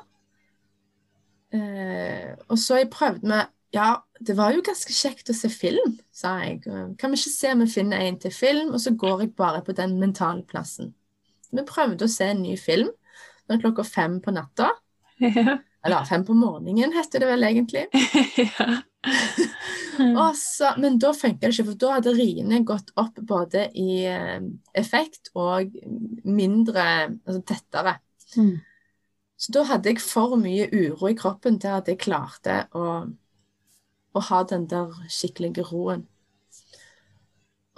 Eh, og så jeg prøvde med ja, det var jo ganske kjekt å se film, sa jeg. Kan vi ikke se om vi finner en til film, og så går jeg bare på den mentale plassen. Vi prøvde å se en ny film. Var klokka fem på natta. Ja. Eller fem på morgenen, heter det vel egentlig. <laughs> ja. <laughs> så, men da funka det ikke, for da hadde riene gått opp både i eh, effekt og mindre Altså tettere. Mm. Så da hadde jeg for mye uro i kroppen til at jeg klarte å å ha den der skikkelige roen.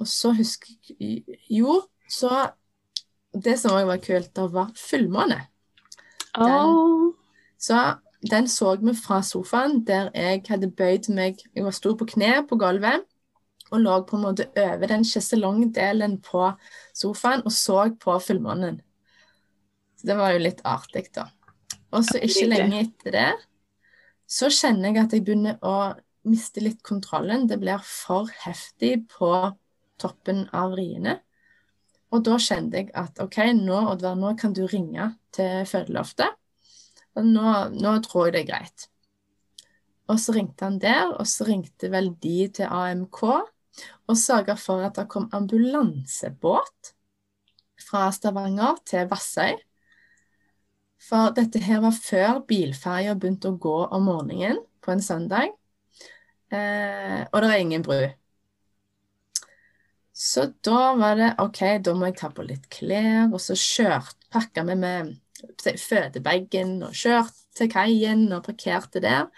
Og så husker jeg Jo, så Det som òg var kult, det var fullmåne. Den, Så den så vi fra sofaen, der jeg hadde bøyd meg Jeg var stor på kne på gulvet og lå på en måte over den sjeselongdelen på sofaen og så på fullmånen. Så det var jo litt artig, da. Og så ikke lenge etter det så kjenner jeg at jeg begynner å mister litt kontrollen. Det blir for heftig på toppen av riene. Og da kjente jeg at OK, nå, Oddvar, nå kan du ringe til fødeloftet. Og nå, nå, tror jeg det er greit. Og så ringte han der, og så ringte vel de til AMK og sørga for at det kom ambulansebåt fra Stavanger til Vassøy. For dette her var før bilferja begynte å gå om morgenen på en søndag. Eh, og det er ingen bru. Så da var det OK, da må jeg ta på litt klær, og så kjørt, pakka vi med fødebagen og kjørt til kaien og parkerte der.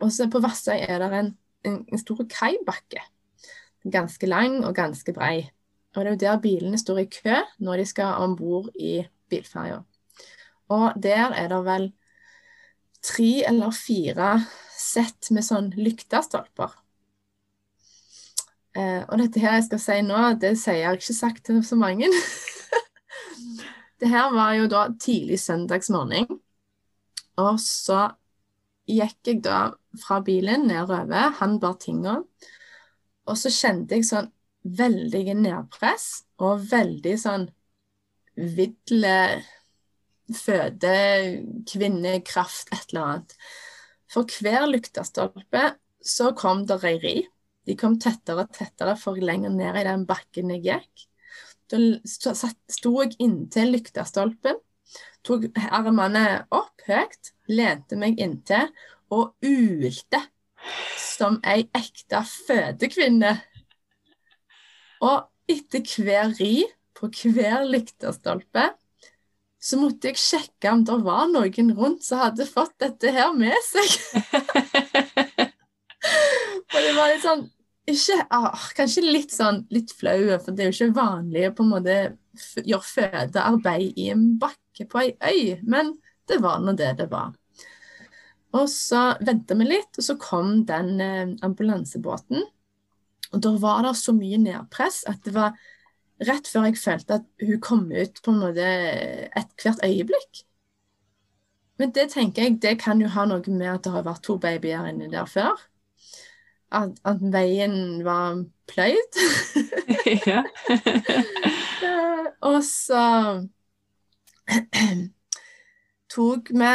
Og så på Vassøy er det en, en, en stor kaibakke. Ganske lang og ganske brei. Og det er jo der bilene står i kø når de skal om bord i bilferja. Og der er det vel tre eller fire sett med sånn lyktestolper. Eh, og dette her jeg skal si nå, det sier jeg ikke sagt til så mange. <laughs> det her var jo da tidlig søndagsmorgen. Og så gikk jeg da fra bilen nedover, han bar tinga. Og så kjente jeg sånn veldig nedpress og veldig sånn vidle føde, kvinnekraft, et eller annet. For hver lyktestolpe så kom det ei ri. De kom tettere og tettere for lenger ned i den bakken jeg gikk. Da sto jeg inntil lyktestolpen, tok armene opp høyt, lente meg inntil og ulte som ei ekte fødekvinne. Og etter hver ri på hver lyktestolpe så måtte jeg sjekke om det var noen rundt som hadde fått dette her med seg. <laughs> og det var litt sånn ikke, ah, Kanskje litt sånn litt flau, for det er jo ikke vanlig å på en måte gjøre fødearbeid i en bakke på ei øy, men det var nå det det var. Og så venta vi litt, og så kom den eh, ambulansebåten. Og da var det så mye nedpress at det var rett før jeg følte at hun kom ut på en måte et hvert øyeblikk. Men det tenker jeg, det kan jo ha noe med at det har vært to babyer inni der før. At, at veien var pløyd. <laughs> <laughs> ja. og så <clears throat> tok vi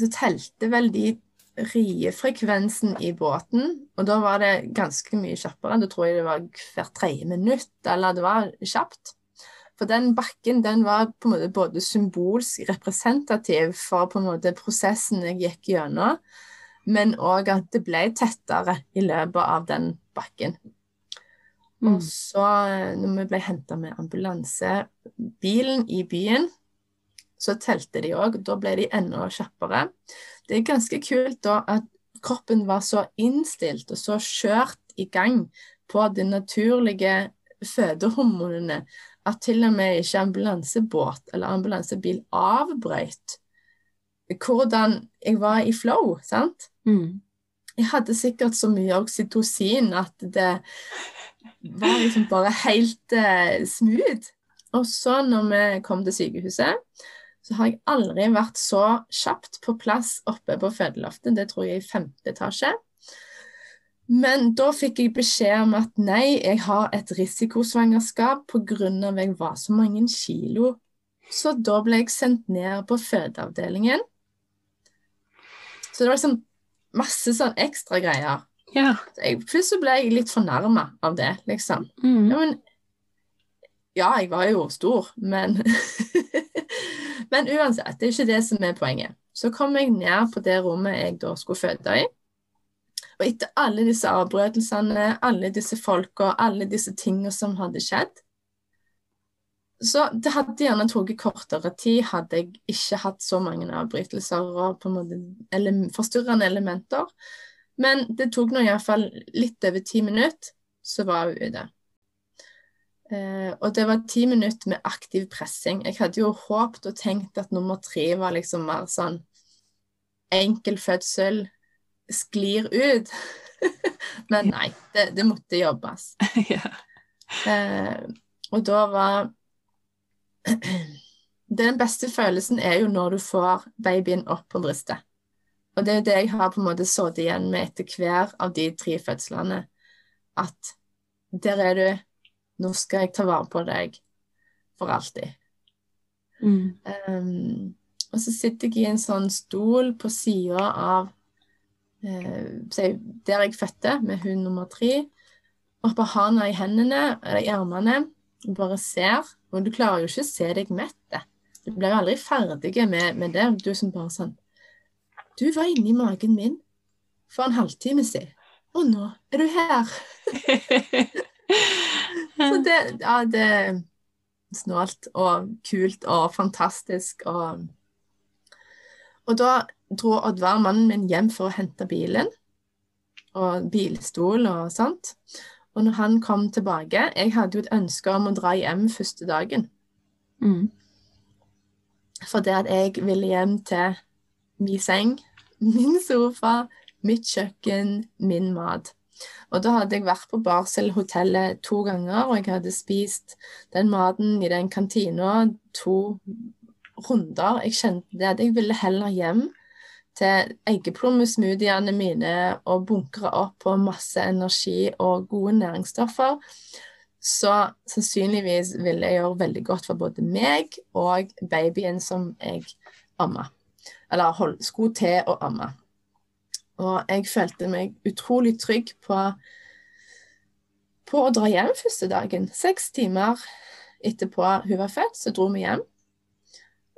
Så telte vel de riefrekvensen i båten, og da var det ganske mye kjappere. Da tror jeg det var hvert tredje minutt, eller det var kjapt. For den bakken den var på en måte både symbolsk representativ for på en måte prosessen jeg gikk gjennom, men òg at det ble tettere i løpet av den bakken. Mm. Og så, når vi ble henta med ambulansebilen i byen, så telte de òg. Da ble de enda kjappere. Det er ganske kult da at kroppen var så innstilt og så kjørt i gang på de naturlige fødehormonene at til og med ikke ambulansebåt eller ambulansebil avbrøt hvordan jeg var i flow, sant? Mm. Jeg hadde sikkert så mye oksytocin at det var liksom bare helt uh, smooth. Og så, når vi kom til sykehuset, så har jeg aldri vært så kjapt på plass oppe på fødeloftet. Det tror jeg i femte etasje. Men da fikk jeg beskjed om at nei, jeg har et risikosvangerskap pga. jeg var så mange kilo. Så da ble jeg sendt ned på fødeavdelingen. Så det var liksom masse sånn ekstra greier. Ja. Jeg, plutselig ble jeg litt fornærma av det, liksom. Mm. Ja, men ja, jeg var jo stor, men <laughs> Men uansett, det er ikke det som er poenget. Så kom jeg ned på det rommet jeg da skulle føde i. Og etter alle disse avbrøtelsene, alle disse folka, alle disse tingene som hadde skjedd Så det hadde gjerne tatt kortere tid hadde jeg ikke hatt så mange avbrytelser og på en måte ele forstyrrende elementer. Men det tok nå iallfall litt over ti minutter, så var hun ute. Eh, og det var ti minutter med aktiv pressing. Jeg hadde jo håpet og tenkt at nummer tre var liksom mer sånn enkel fødsel, sklir ut. <laughs> Men nei, det, det måtte jobbes. <laughs> eh, og da var <clears throat> Den beste følelsen er jo når du får babyen opp på brystet. Og det er det jeg har på en måte sittet igjen med etter hver av de tre fødslene. At der er du, nå skal jeg ta vare på deg for alltid. Mm. Um, og så sitter jeg i en sånn stol på sida av eh, der jeg fødte, med hun nummer tre. Og bare har henne i hendene, eller i armene, og bare ser. Og du klarer jo ikke å se deg mett. Du blir jo aldri ferdig med, med, det. Du som bare sånn Du var inni magen min for en halvtime siden, og nå er du her. <laughs> Så det, ja, det er snålt og kult og fantastisk og Og da dro Oddvar, mannen min, hjem for å hente bilen og bilstol og sånt. Og når han kom tilbake Jeg hadde jo et ønske om å dra hjem første dagen. Mm. For det at jeg ville hjem til min seng, <laughs> min sofa, mitt kjøkken, min mat. Og da hadde jeg vært på Barselhotellet to ganger, og jeg hadde spist den maten i den kantina to runder. Jeg kjente det at jeg ville heller hjem til eggeplommesmoothiene mine og bunkre opp på masse energi og gode næringsstoffer. Så sannsynligvis ville jeg gjøre veldig godt for både meg og babyen som jeg amma. Eller hold, skulle til å amme. Og jeg følte meg utrolig trygg på, på å dra hjem første dagen. Seks timer etterpå hun var født, så dro vi hjem.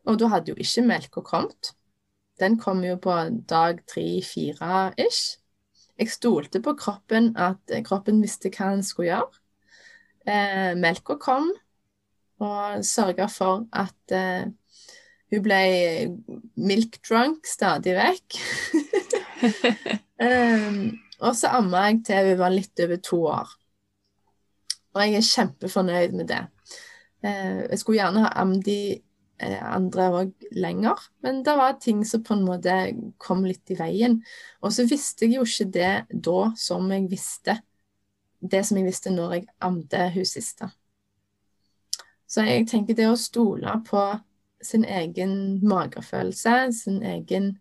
Og da hadde jo ikke melka kommet. Den kom jo på dag tre-fire ish. Jeg stolte på kroppen, at kroppen visste hva den skulle gjøre. Eh, melka kom, og sørga for at eh, hun ble milk drunk stadig vekk. <laughs> um, <laughs> og så amma jeg til vi var litt over to år. Og jeg er kjempefornøyd med det. Uh, jeg skulle gjerne ha ammet de uh, andre òg lenger, men det var ting som på en måte kom litt i veien. Og så visste jeg jo ikke det da som jeg visste det som jeg visste når jeg amte hun siste. Så jeg tenker det å stole på sin egen magefølelse, sin egen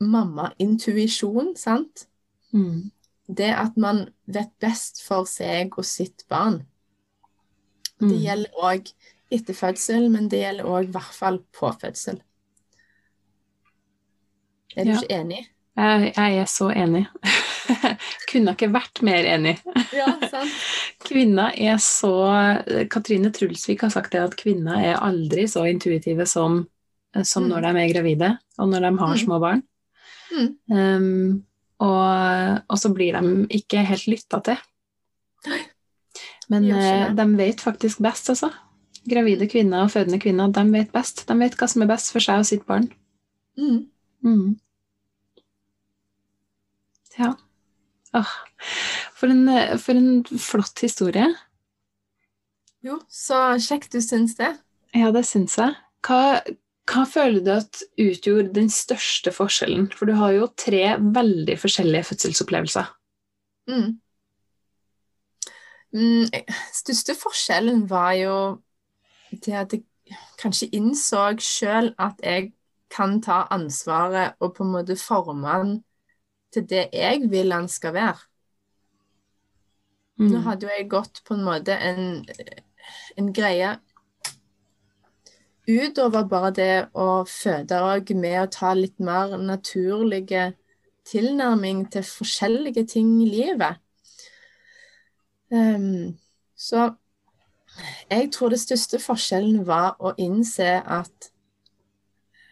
mamma-intuisjon, sant? Mm. Det at man vet best for seg og sitt barn. Det Mm. gjelder òg etter fødsel, men det gjelder òg i hvert fall på fødsel. Er du Ja. ikke enig? Jeg, jeg er så enig. <laughs> Kunne ikke vært mer enig. Ja, sant? <laughs> Kvinner er så Katrine Trulsvik har sagt det at kvinner er aldri så intuitive som, som Mm. når de er gravide, og når de har Mm. små barn. Mm. Um, og, og så blir de ikke helt lytta til. Men de eh, de vet faktisk best, altså. Gravide kvinner og fødende kvinner, de vet best. De vet hva som er best for seg og sitt barn. Mm. Mm. Ja. Åh. For, en, for en flott historie. Jo, så kjekt du syns det. Ja, det syns jeg. Hva, hva føler du at utgjorde den største forskjellen? For du har jo tre veldig forskjellige fødselsopplevelser. Mm. Mm, største forskjellen var jo det at jeg kanskje innså sjøl at jeg kan ta ansvaret og på en måte forme den til det jeg vil han skal være. Mm. Nå hadde jo jeg gått på en måte en, en greie utover bare det å føde òg, med å ta litt mer naturlige tilnærming til forskjellige ting i livet. Um, så jeg tror det største forskjellen var å innse at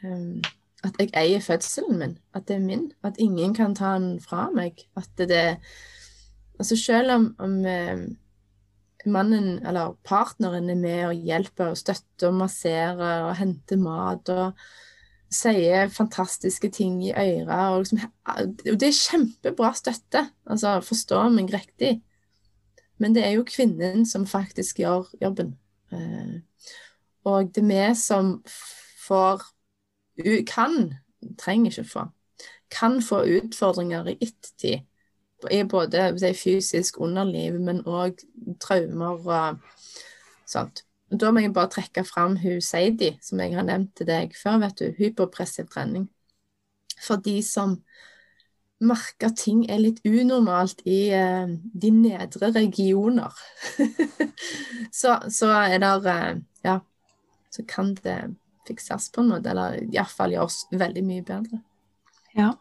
um, at jeg eier fødselen min, at det er min, at ingen kan ta den fra meg. At det, det Altså selv om, om eh, mannen eller partneren er med og hjelper og støtter og masserer og henter mat og sier fantastiske ting i øret og liksom, Det er kjempebra støtte, altså forstå meg riktig. Men det er jo kvinnen som faktisk gjør jobben. Eh, og det er vi som får Kan, trenger ikke få, kan få utfordringer i ettertid. I både si, fysisk underliv, men òg traumer og sånt. Da må jeg bare trekke fram hun Seidi, som jeg har nevnt til deg før. vet du, Hypopressiv trening. for de som merker ting er litt unormalt i eh, de nedre regioner. <laughs> så, så er det eh, Ja, så kan det fikses på en måte, eller iallfall gjøres veldig mye bedre. Ja.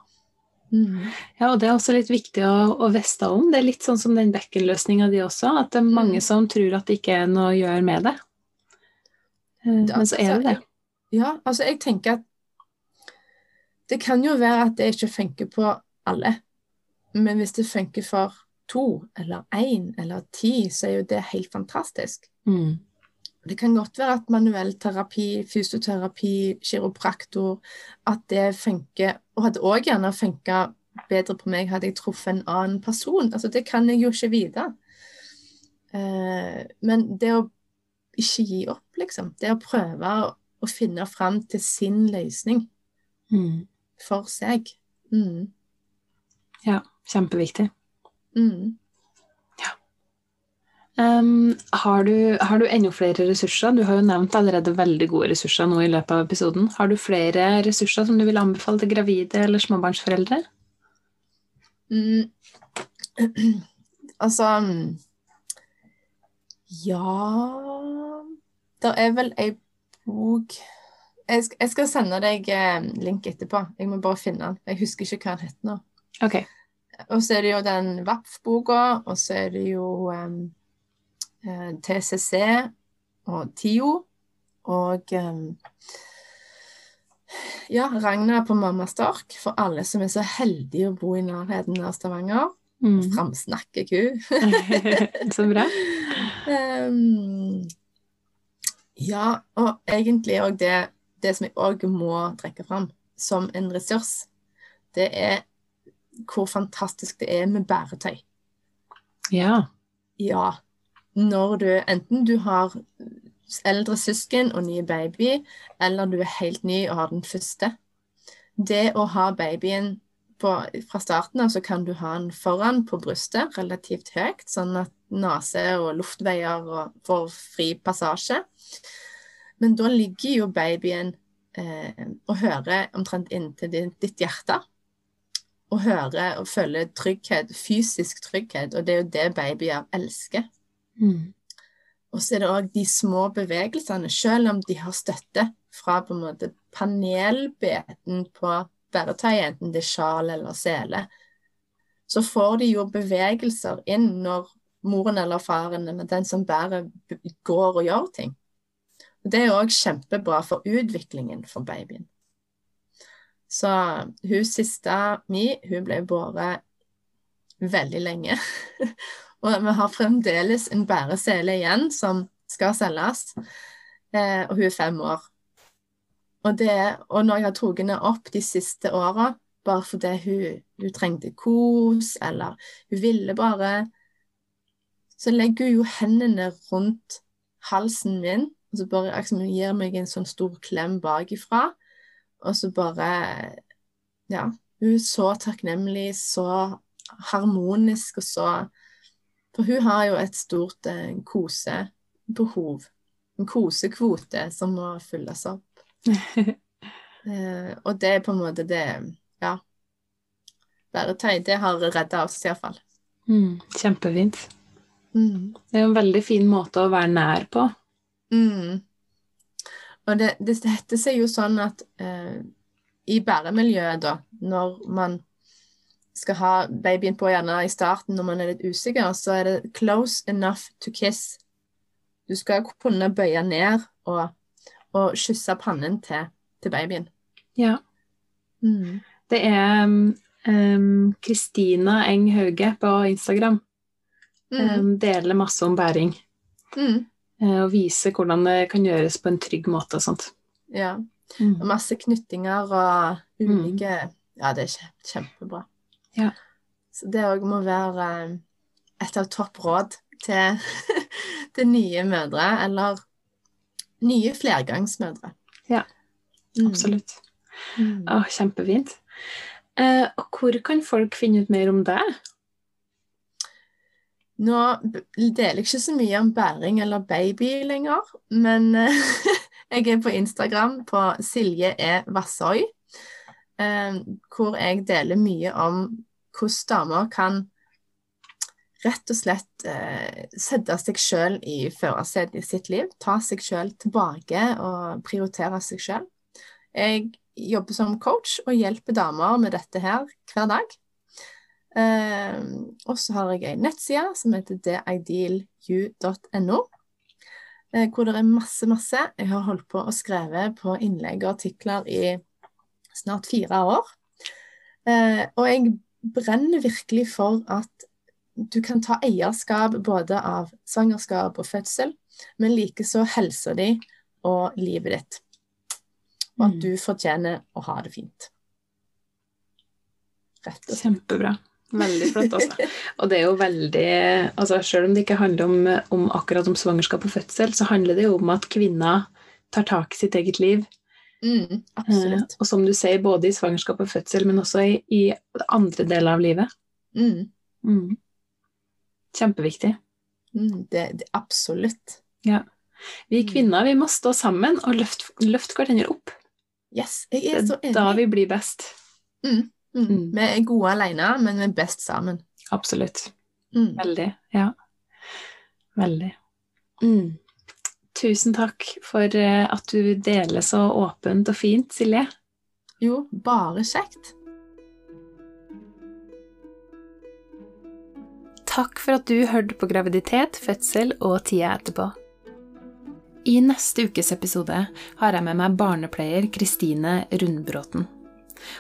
Mm. ja, og det er også litt viktig å, å veste om. Det er litt sånn som den bekkenløsninga di også, at det er mange Mm. som tror at det ikke er noe å gjøre med det. Eh, Det- Men så er det det. Ja, altså jeg tenker at det kan jo være at det ikke funker på alle. Men hvis det funker for to eller én eller ti, så er jo det helt fantastisk. Mm. Det kan godt være at manuell terapi, fysioterapi, kiropraktor, at det funker, og hadde òg gjerne funka bedre på meg hadde jeg truffet en annen person. Altså, det kan jeg jo ikke vite. Eh, men det å ikke gi opp, liksom, det å prøve å, å finne fram til sin løsning Mm. for seg mm. Ja, kjempeviktig. Mm. Um, har, du, har du enda flere ressurser? Du har jo nevnt allerede veldig gode ressurser nå i løpet av episoden. Har du flere ressurser som du vil anbefale til gravide eller småbarnsforeldre? Mm. <clears throat> altså Ja Det er vel ei bok jeg jeg skal sende deg eh, link etterpå. Jeg må bare finne den. Jeg husker ikke hva den heter nå. Okay. Og så er det jo den VAPF-boka, og så er det jo eh, TCC og TIO. Og ja, Ragna på Mamma Stork, for alle som er så heldige å bo i nærheten av Stavanger. Mm. Framsnakker ku. <laughs> så bra. Um, ja, og egentlig òg det, det som jeg òg må trekke fram som en ressurs, det er hvor fantastisk det er med bæretøy. Ja. Ja, når du enten du har eldre søsken og ny baby, eller du er helt ny og har den første. Det å ha babyen på, fra starten av, så kan du ha den foran på brystet, relativt høyt, sånn at nese og luftveier og får fri passasje. Men da ligger jo babyen eh, og hører omtrent inntil ditt, hjerte og hører og føler trygghet, fysisk trygghet, og det er jo det babyer elsker. Mm. Og så er det òg de små bevegelsene, selv om de har støtte fra på en måte panelbeten på bæretøyet, enten det er sjal eller sele, så får de jo bevegelser inn når moren eller faren eller den som bærer, går og gjør ting. Og Det er òg kjempebra for utviklingen for babyen. Så hun siste mi, hun ble båret veldig lenge. <laughs> og vi har fremdeles en bæresele igjen som skal selges, eh, og hun er fem år. Og, det, og når jeg har tatt henne opp de siste åra, bare fordi hun, hun trengte kos, eller hun ville bare Så legger hun jo hendene rundt halsen min, og så bare liksom, gir meg en sånn stor klem bakifra. Og så bare Ja. Hun er så takknemlig, så harmonisk og så For hun har jo et stort eh, kosebehov. En kosekvote som må fylles opp. <laughs> Eh, og det er på en måte det Ja. Væretøy, det har redda oss iallfall. Mm. Kjempefint. Mm. Det er jo en veldig fin måte å være nær på. Mm. Og det, det heter seg jo sånn at eh, i bæremiljøet, da, når man skal ha babyen på gjerne i starten når man er litt usikker, så er det 'close enough to kiss'. Du skal kunne bøye ned og, og kysse pannen til, til babyen. Ja. Mm. Det er um, Kristina Eng Hauge på Instagram. Mm. Um, deler masse om bæring. Mm. eh, Og viser hvordan det kan gjøres på en trygg måte og sånt. Ja. Mm. Og masse knyttinger og ulike Ja, det er kje- kjempebra. Ja. Så det òg må være eh, et av topp råd til, <laughs> til nye mødre, eller nye flergangsmødre. Ja, Mm. Absolutt. Mm. Å, kjempefint. Eh, og hvor kan folk finne ut mer om deg? Nå deler jeg ikke så mye om bæring eller baby lenger, men <laughs> jeg er på Instagram på Silje E. Vassøy. Eh, hvor jeg deler mye om hvordan damer kan rett og slett eh, sette seg sjøl i førersetet i sitt liv. Ta seg sjøl tilbake og prioritere seg sjøl. Jeg jobber som coach og hjelper damer med dette her hver dag. Eh, og så har jeg ei nettside som heter theidealyou.no, eh, hvor det er masse, masse. Jeg har holdt på å skrive på innlegg og artikler i snart fire år. Eh, og jeg brenner virkelig for at du kan ta eierskap både av svangerskap og fødsel, men likeså helsa di og livet ditt. Og at Mm. du fortjener å ha det fint. Rett og slett. Kjempebra. Veldig flott, altså. <laughs> Og det er jo veldig altså Selv om det ikke handler om, om akkurat om svangerskap og fødsel, så handler det jo om at kvinner tar tak i sitt eget liv. Mm, absolutt. Eh, og som du sier, både i svangerskap og fødsel, men også i, i andre deler av livet. Mm, Mm. Kjempeviktig. mm, det, det, absolutt. Vi kvinner vi må stå sammen og løfte, løft hverandre opp. Yes, jeg er så er da vi blir best. Mm, mm. Mm. Vi er gode alene, men vi er best sammen. Absolutt. Mm. Veldig. Ja. Veldig. Mm. Tusen takk for eh, at du deler så åpent og fint, Silje. Jo, bare kjekt. Takk for at du hørte på graviditet, fødsel og tida etterpå. I neste ukes episode har jeg med meg barnepleier Kristine Rundbråten.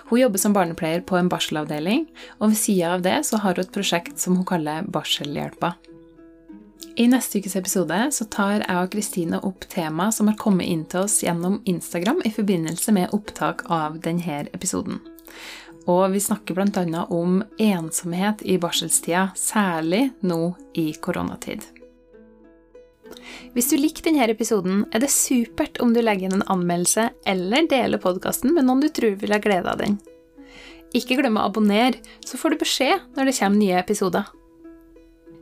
Hun jobber som barnepleier på en barselavdeling, og ved sida av det så har hun et prosjekt som hun kaller Barselhjelpa. I neste ukes episode så tar jeg og Kristine opp tema som har kommet inn til oss gjennom Instagram i forbindelse med opptak av denne episoden. Og vi snakker bl.a. om ensomhet i barselstida, særlig nå i koronatid. Hvis du likte denne episoden, er det supert om du legger inn en anmeldelse eller deler podkasten med noen du tror vil ha glede av den. Ikke glem å abonnere, så får du beskjed når det kommer nye episoder.